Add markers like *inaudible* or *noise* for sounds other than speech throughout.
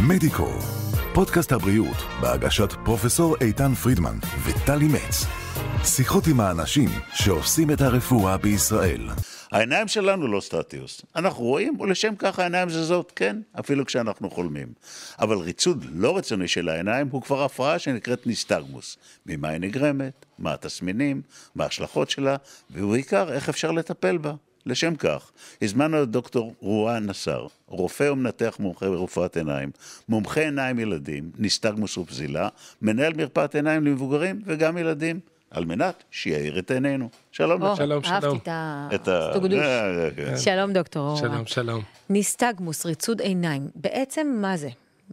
מדיקו, פודקאסט הבריאות בהגשת פרופסור איתן פרידמן וטלי מצ. שיחות עם האנשים שעושים את הרפואה בישראל. העיניים שלנו לא סטטיוס. אנחנו רואים, ולשם כך העיניים זזות, כן, אפילו כשאנחנו חולמים. אבל ריצוד לא רצוני של העיניים הוא כבר הפרעה שנקראת ניסטגמוס. ממה היא נגרמת, מה התסמינים, מה ההשלכות שלה, ובעיקר איך אפשר לטפל בה. לשם כך, הזמנו את דוקטור רואן נסאר, רופא ומנתח מומחה ברפואת עיניים, מומחה עיניים ילדים, ניסטגמוס ופזילה, מנהל מרפאת עיניים למבוגרים וגם ילדים. על מנת שיאיר את עינינו. שלום או, לך. שלום, אהבתי שלום. את את ה- הסטוגדוש. אה, אה, אה. שלום דוקטור אורה. שלום, שלום. ניסטגמוס, ריצוד עיניים. בעצם מה זה?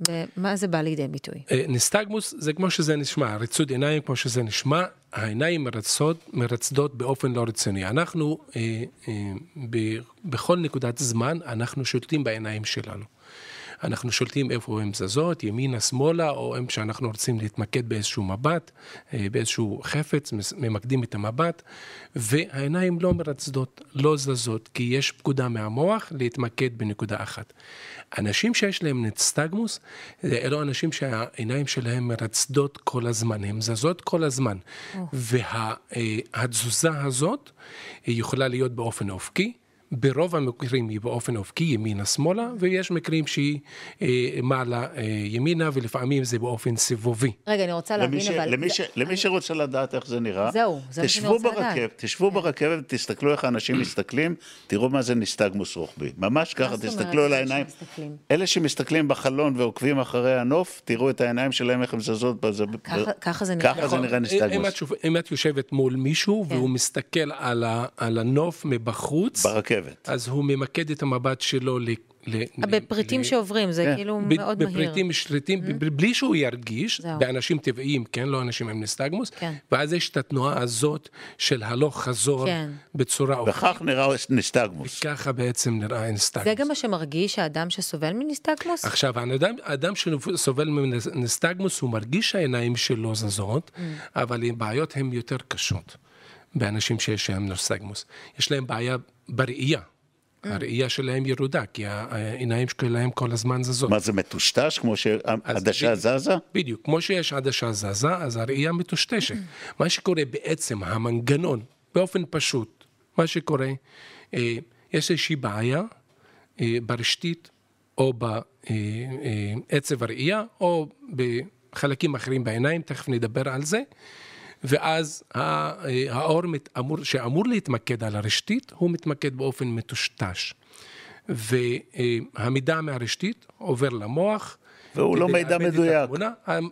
ומה זה בא לידי ביטוי? אה, ניסטגמוס זה כמו שזה נשמע, ריצוד עיניים כמו שזה נשמע, העיניים מרצות, מרצדות באופן לא רציני. אנחנו, אה, אה, ב, בכל נקודת זמן, אנחנו שולטים בעיניים שלנו. אנחנו שולטים איפה הן זזות, ימינה, שמאלה, או אם שאנחנו רוצים להתמקד באיזשהו מבט, אה, באיזשהו חפץ, ממקדים את המבט, והעיניים לא מרצדות, לא זזות, כי יש פקודה מהמוח להתמקד בנקודה אחת. אנשים שיש להם ניסטגמוס, זה אלו אנשים שהעיניים שלהם מרצדות כל הזמן, הן זזות כל הזמן. והתזוזה הזאת היא יכולה להיות באופן אופקי. ברוב המקרים היא באופן אופקי, ימינה-שמאלה, ויש מקרים שהיא אה, מעלה אה, ימינה, ולפעמים זה באופן סיבובי. רגע, אני רוצה להבין, ש... אבל... למי, ש... זה- למי שרוצה לדעת איך זה נראה, זהו, זה מה שאני תשבו רוצה ברכבת, לדעת. תשבו כן. ברכבת, תסתכלו איך האנשים מסתכלים, תראו מה זה ניסטגמוס רוחבי. ממש ככה, תסתכלו על העיניים. אלה שמסתכלים בחלון ועוקבים אחרי הנוף, תראו את העיניים שלהם, איך הן זזות. בזה... ככה- ככה זה נראה. ככה זה נראה ניסטגמוס. את, שוב- אם את יושבת מול מישהו, כן. והוא מסתכל על, ה, על הנוף מבחוץ, ברכבת. אז הוא ממקד את המבט שלו ל... ל בפריטים ל- שעוברים, זה כן. כאילו ב- מאוד מהיר. בפריטים שריטים, ב- בלי שהוא ירגיש, זהו. באנשים טבעיים, כן? לא אנשים עם ניסטגמוס, כן. ואז יש את התנועה הזאת של הלוך חזור כן. בצורה. וכך נראה ניסטגמוס. ככה בעצם נראה הניסטגמוס. זה גם מה שמרגיש האדם שסובל מניסטגמוס? עכשיו, האדם, האדם שסובל מניסטגמוס, הוא מרגיש שהעיניים שלו זזות, Mm. אבל הבעיות הן יותר קשות באנשים שיש להם ניסטגמוס. יש להם בעיה בראייה. Mm. הראייה שלהם ירודה, כי העיניים שלהם כל הזמן זזות. מה זה מטושטש כמו שהעדשה בדיוק. זזה? בדיוק, כמו שיש עדשה זזה, אז הראייה מטושטשת. *clears throat* מה שקורה בעצם, המנגנון, באופן פשוט, מה שקורה, אה, יש איזושהי בעיה אה, ברשתית, או בעצב הראייה, או בחלקים אחרים בעיניים, תכף נדבר על זה. ואז אה, האור אמור, שאמור להתמקד על הרשתית, הוא מתמקד באופן מטושטש. והמידע מהרשתית עובר למוח. והוא לא מידע מדויק.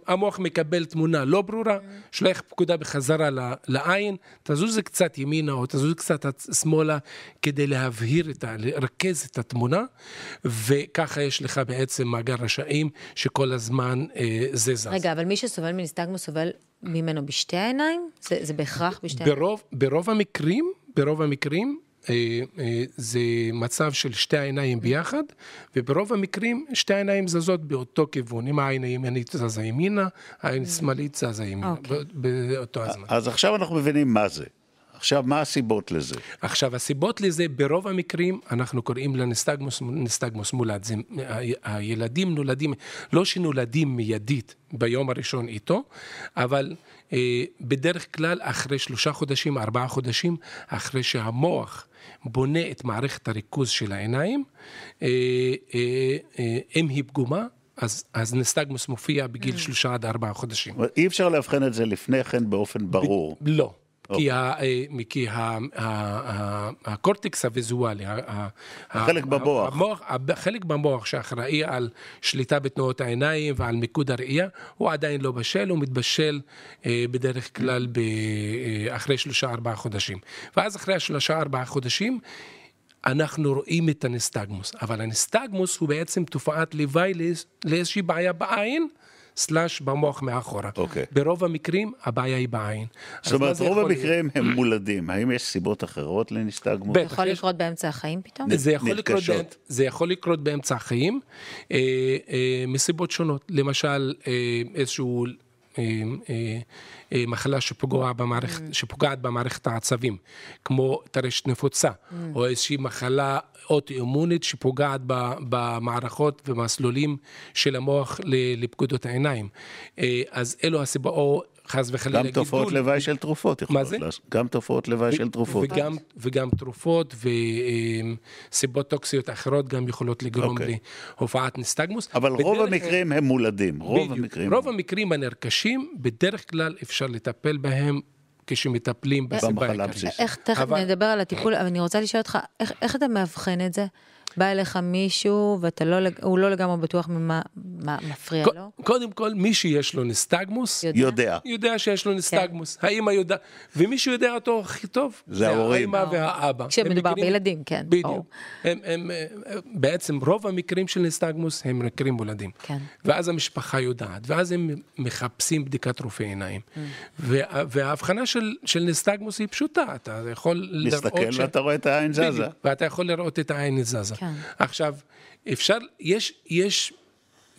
המוח מקבל תמונה לא ברורה, שולח פקודה בחזרה לעין, תזוז קצת ימינה או תזוז קצת שמאלה כדי להבהיר, את ה- לרכז את התמונה, וככה יש לך בעצם מאגר רשאים שכל הזמן אה, זה זז. רגע, אבל מי שסובל מניסטגמוס סובל ממנו בשתי העיניים? זה זה בהכרח בשתי העיניים? ברוב, ברוב המקרים, ברוב המקרים, זה מצב של שתי העיניים ביחד, וברוב המקרים שתי העיניים זזות באותו כיוון. אם העין הימנית זזה ימינה, העין השמאלית זזה ימינה, אוקיי. באותו הזמן. אז עכשיו אנחנו מבינים מה זה. עכשיו, מה הסיבות לזה? עכשיו, הסיבות לזה, ברוב המקרים, אנחנו קוראים לנסטגמוס נסטגמוס מולד. זה, ה- הילדים נולדים, לא שנולדים מיידית ביום הראשון איתו, אבל אה, בדרך כלל אחרי שלושה חודשים, ארבעה חודשים, אחרי שהמוח בונה את מערכת הריכוז של העיניים, אה, אה, אה, אם היא פגומה, אז, אז נסטגמוס מופיע בגיל שלושה עד ארבעה חודשים. אי אפשר לאבחן את זה לפני כן באופן ברור. לא. כי, ה, אה, כי ה, ה, ה, הקורטקס הוויזואלי, החלק ה- במוח. המוח, החלק במוח שאחראי על שליטה בתנועות העיניים ועל מיקוד הראייה, הוא עדיין לא בשל, הוא מתבשל אה, בדרך כלל ב, אה, אחרי שלושה ארבעה חודשים. ואז אחרי השלושה ארבעה חודשים, אנחנו רואים את הנסטגמוס, אבל הנסטגמוס הוא בעצם תופעת לוואי לאיז- לאיזושהי בעיה בעין. סלאש במוח מאחורה. אוקיי. ברוב המקרים הבעיה היא בעין. זאת אומרת, זה רוב יכול להיות? המקרים הם מולדים. האם יש סיבות אחרות לניסטגמוס? בטח, יכול יש- לקרות באמצע החיים פתאום? זה יכול, לקרות זה יכול לקרות באמצע החיים אה, אה, מסיבות שונות. למשל, אה, איזשהו מחלה שפוגע במערכת, Mm. שפוגעת במערכת העצבים, כמו טרשת נפוצה, Mm. או איזושהי מחלה אוטואימונית שפוגעת במערכות ומסלולים של המוח לפקודות העיניים. אה, אז אלו הסיבות, או חס וחלילה גם תופעות גידול. לוואי של תרופות יכולות זה? לעשות. גם תופעות לוואי של תרופות. וגם, וגם תרופות וסיבות טוקסיות אחרות גם יכולות לגרום אוקיי. להופעת נסטגמוס. אבל רוב בדרך- המקרים הם מולדים. רוב בדיוק. המקרים. רוב המקרים הנרכשים, בדרך כלל אפשר לטפל בהם כשמטפלים בסיבה העיקרית. איך, תכף אבל- נדבר על הטיפול, אבל אני רוצה לשאול אותך, איך, איך אתה מאבחן את זה? בא אליך מישהו והוא לא, לא לגמרי בטוח ממה מה מפריע ק- לו? קודם כל, מי שיש לו נסטגמוס, יודע? יודע. יודע שיש לו נסטגמוס. האמא יודע, ומי שיודע אותו הכי טוב, זה ההורים. האמא והאבא. כשמדובר הם בילדים, כן, בדיוק. ברור. הם, הם, אה, בעצם רוב המקרים של נסטגמוס הם מקרים מולדים. כן. ואז המשפחה יודעת, ואז הם מחפשים בדיקת רופא עיניים. Mm. וה, וההבחנה של, של נסטגמוס היא פשוטה, אתה יכול לראות... מסתכל ואתה רואה את העין זזה. בדיוק, ואתה יכול לראות את העין זזה. כן. עכשיו, אפשר, יש, יש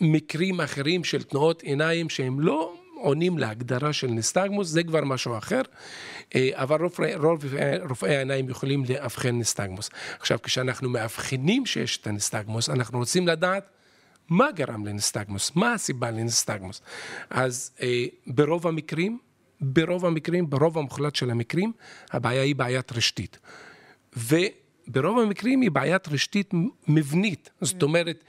מקרים אחרים של תנועות עיניים שהם לא עונים להגדרה של נסטגמוס, זה כבר משהו אחר, אה, אבל רופאי, רופאי, רופאי העיניים יכולים לאבחן נסטגמוס. עכשיו, כשאנחנו מאבחנים שיש את הנסטגמוס, אנחנו רוצים לדעת מה גרם לנסטגמוס, מה הסיבה לנסטגמוס. אז אה, ברוב המקרים, ברוב המקרים, ברוב המוחלט של המקרים, הבעיה היא בעיית רשתית. וברוב המקרים היא בעיית רשתית מבנית. זאת אומרת,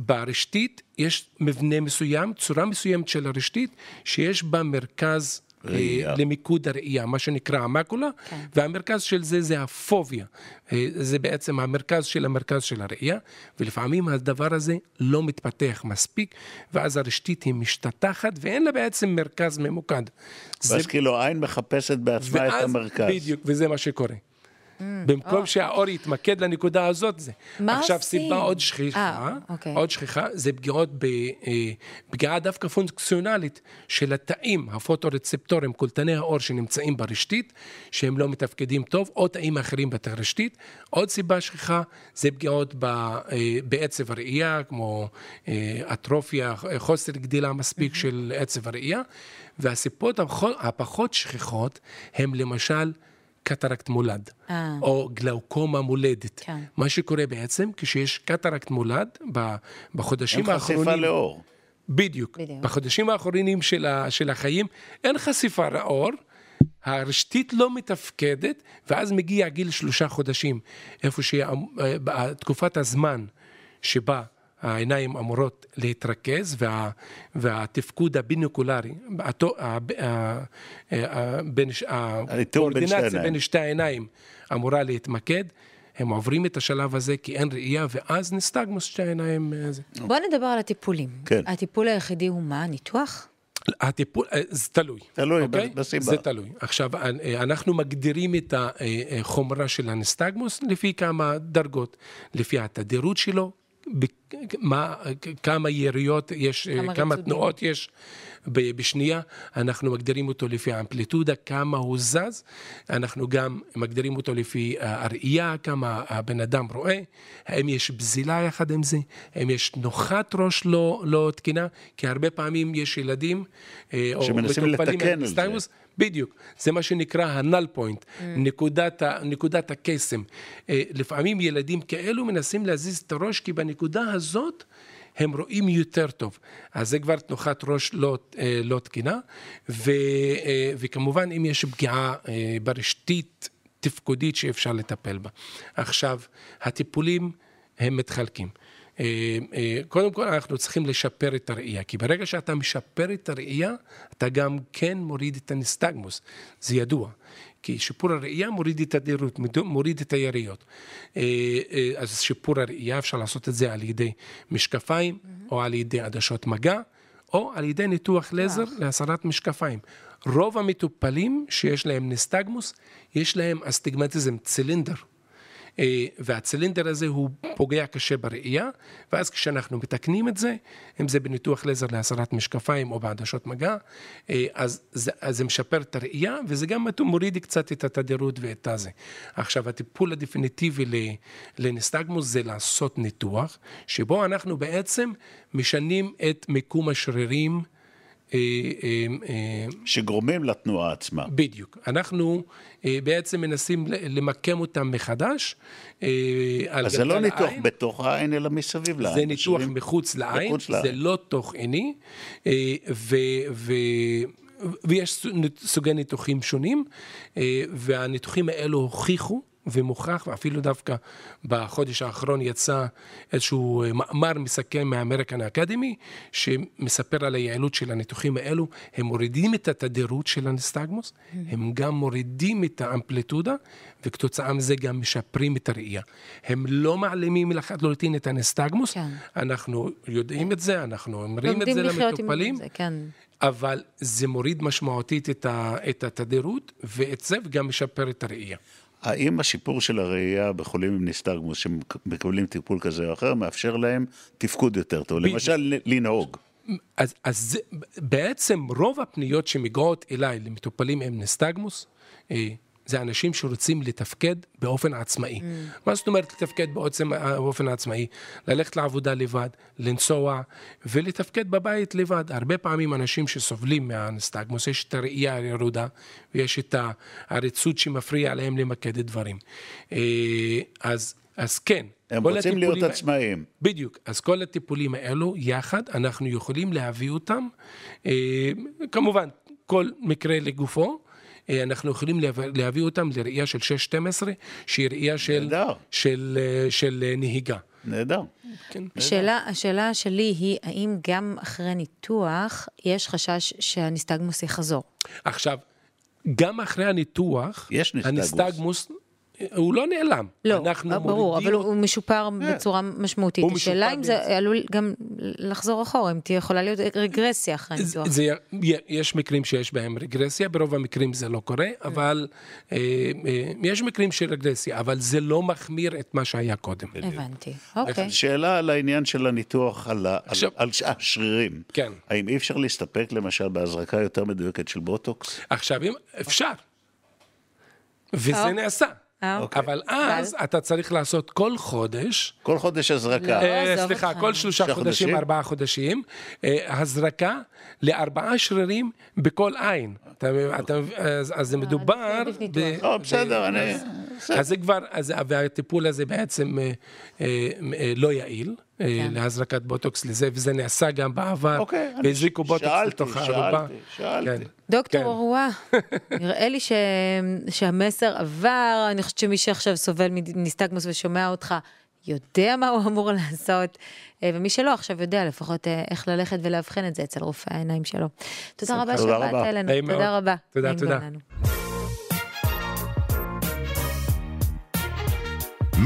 ברשתית יש מבנה מסוים, צורה מסוימת של הרשתית, שיש בה מרכז ראייה. אה, למיקוד הראייה, מה שנקרא המקולה, כן. והמרכז של זה זה הפוביה. אה, זה בעצם המרכז של המרכז של הראייה, ולפעמים הדבר הזה לא מתפתח מספיק, ואז הרשתית היא משתטחת ואין לה בעצם מרכז ממוקד. זה ואז כאילו העין מחפשת בעצמה את ואז- המרכז. בדיוק, וזה מה שקורה. במקום שהאור יתמקד לנקודה הזאת זה. Mm. מה עכשיו עושים? סיבה עוד שכיחה, אה, אוקיי. עוד שכיחה, זה פגיעות, ב, אה, פגיעה דווקא פונקציונלית של התאים, הפוטורצפטורים, קולטני האור שנמצאים ברשתית, שהם לא מתפקדים טוב, או תאים אחרים בתרשתית. עוד סיבה שכיחה זה פגיעות ב, אה, בעצב הראייה, כמו אה, אטרופיה, חוסר גדילה מספיק של עצב הראייה. והסיבות הפחות- הפחות שכיחות הם למשל קטרקט מולד, אה. או גלאוקומה מולדת. כן. מה שקורה בעצם, כשיש קטרקט מולד, ב- בחודשים אין חשיפה האחרונים... לאור. בדיוק. בדיוק. בחודשים האחרונים של, ה, של החיים אין חשיפה לאור, הרשתית לא מתפקדת, ואז מגיע גיל שלושה חודשים, איפה שתקופת הזמן שבה העיניים אמורות להתרכז וה, והתפקוד הבינוקולרי, התו- ה- ה- ה- בין שתי הקואורדינציה העיניים. בין שתי העיניים אמורה להתמקד. הם עוברים את השלב הזה כי אין ראייה, ואז נסטגמוס שתי העיניים. אה. בוא נדבר על הטיפולים. כן. הטיפול היחידי הוא מה? ניתוח? הטיפול, אה, זה תלוי. תלוי אוקיי? בסיבה. זה תלוי. עכשיו, אה, אנחנו מגדירים את החומרה של הנסטגמוס לפי כמה דרגות, לפי התדירות שלו, מה, כמה יריות יש, אה, כמה כמה רצודים. תנועות יש בשנייה, אנחנו מגדירים אותו לפי האמפליטודה, כמה הוא זז, אנחנו גם מגדירים אותו לפי הראייה, כמה הבן אדם רואה, האם יש בזילה יחד עם זה, האם יש נוחת ראש לא, לא תקינה, כי הרבה פעמים יש ילדים, אה, או שמנסים לתקן על זה. בדיוק, זה מה שנקרא הנל פוינט, Mm. נקודת, נקודת הקסם. אה, לפעמים ילדים כאלו מנסים להזיז את הראש, כי בנקודה הזאת הם רואים יותר טוב. אז זה כבר תנוחת ראש לא, אה, לא תקינה, ו, אה, וכמובן אם יש פגיעה אה, ברשתית תפקודית שאפשר לטפל בה. עכשיו, הטיפולים הם מתחלקים. אה, אה, קודם כל אנחנו צריכים לשפר את הראייה, כי ברגע שאתה משפר את הראייה, אתה גם כן מוריד את הנסטגמוס, זה ידוע. כי שיפור הראייה מוריד את התדירות, מוריד את היריות. אה, אז שיפור הראייה אפשר לעשות את זה על ידי משקפיים, או על ידי עדשות מגע, או על ידי ניתוח לזר להסרת משקפיים. רוב המטופלים שיש להם נסטגמוס, יש להם אסטיגמטיזם צילינדר. אה, והצילינדר הזה הוא פוגע קשה בראייה, ואז כשאנחנו מתקנים את זה, אם זה בניתוח לזר להסרת משקפיים או בעדשות מגע, אה, אז זה, אז זה משפר את הראייה, וזה גם מוריד קצת את התדירות ואת הזה. עכשיו, הטיפול הדפיניטיבי לנסטגמוס זה לעשות ניתוח, שבו אנחנו בעצם משנים את מיקום השרירים שגורמים לתנועה עצמה. בדיוק. אנחנו אה, בעצם מנסים למקם אותם מחדש. אה, אז זה לא ניתוח העין. בתוך העין, אלא מסביב לעין. זה ניתוח משאירים- מחוץ לעין, מחוץ זה לעין. לא תוך עיני, אה, ו, ו, ויש סוג- סוגי ניתוחים שונים, אה, והניתוחים האלו הוכיחו. ומוכח, ואפילו דווקא בחודש האחרון יצא איזשהו אה, מאמר מסכם מהאמריקן האקדמי, שמספר על היעילות של הניתוחים האלו. הם מורידים את התדירות של הנסטגמוס, הם גם מורידים את האמפליטודה, וכתוצאה מזה גם משפרים את הראייה. הם לא מעלימים לחלוטין את הנסטגמוס, כן. אנחנו יודעים את זה, אנחנו אומרים את זה למטופלים, זה, כן. אבל זה מוריד משמעותית את, ה, את התדירות, ואת זה וגם משפר את הראייה. האם השיפור של הראייה בחולים עם ניסטגמוס שמקבלים טיפול כזה או אחר, מאפשר להם תפקוד יותר טוב? בדיוק. למשל, לנהוג. אז, אז זה, בעצם רוב הפניות שמגיעות אליי למטופלים עם נסטגמוס, אה, זה אנשים שרוצים לתפקד באופן עצמאי. Mm. מה זאת אומרת לתפקד בעצם, באופן עצמאי? ללכת לעבודה לבד, לנסוע ולתפקד בבית לבד. הרבה פעמים אנשים שסובלים מהנסטגמוס, יש את הראייה הירודה ויש את העריצות שמפריע להם למקד דברים. אה, אז, אז כן. הם רוצים להיות עצמאיים. בדיוק. אז כל הטיפולים האלו יחד, אנחנו יכולים להביא אותם. אה, כמובן, כל מקרה לגופו. אה, אנחנו יכולים להביא, להביא אותם לראייה של 6-12, שהיא ראייה של. של, אה, של אה, נהיגה. נהדר. כן. השאלה, השאלה שלי היא, האם גם אחרי ניתוח יש חשש שהניסטגמוס יחזור? עכשיו, גם אחרי הניתוח, יש ניסטגמוס. הניסטגמוס, אה, הוא לא נעלם. לא, אנחנו ברור, מורידים אבל אותו. הוא משופר בצורה משמעותית. השאלה אם זה בצורה- עלול גם לחזור אחורה, אם תהיה יכולה להיות רגרסיה אחרי זה, הניתוח. זה, יש מקרים שיש בהם רגרסיה, ברוב המקרים זה לא קורה, אבל אה, אה, יש מקרים של רגרסיה, אבל זה לא מחמיר את מה שהיה קודם. הבנתי, אוקיי. שאלה על העניין של הניתוח על, על, עכשיו- על ש- השרירים. כן. האם אי אפשר להסתפק למשל בהזרקה יותר מדויקת של בוטוקס? עכשיו, אם אפשר, וזה. נעשה. אה, אוקיי. אבל אז אתה צריך לעשות כל חודש, כל חודש הזרקה. לא. אה, סליחה, אותך. כל שלושה חודשים, חודשים? ארבעה חודשים, אה, הזרקה לארבעה שרירים בכל עין. אתה- אתה- אז אז זה מדובר... לפי ניתוח. ב- לא, בסדר, ב- אני... אז זה כבר, אז, והטיפול הזה בעצם אה, אה, אה, לא יעיל, אה, כן. להזרקת בוטוקס לזה, וזה נעשה גם בעבר, אוקיי, והזריקו בוטוקס שאלתי, לתוך הארובה. שאלתי, שאלתי. כן. דוקטור כן. אורווה, *laughs* נראה לי ש... שהמסר עבר, אני חושבת שמי שעכשיו סובל מניסטגמוס ושומע אותך, יודע מה הוא אמור *laughs* לעשות, אה, ומי שלא עכשיו יודע לפחות אה, איך ללכת ולאבחן את זה אצל רופאי העיניים שלו. תודה רבה תודה שבאת רבה. אלינו, תודה. רבה. תודה, תודה.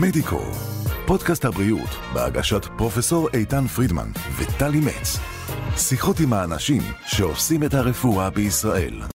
מדיקו, פודקאסט הבריאות בהגשת פרופסור איתן פרידמן וטלי מצ. שיחות עם האנשים שעושים את הרפואה בישראל.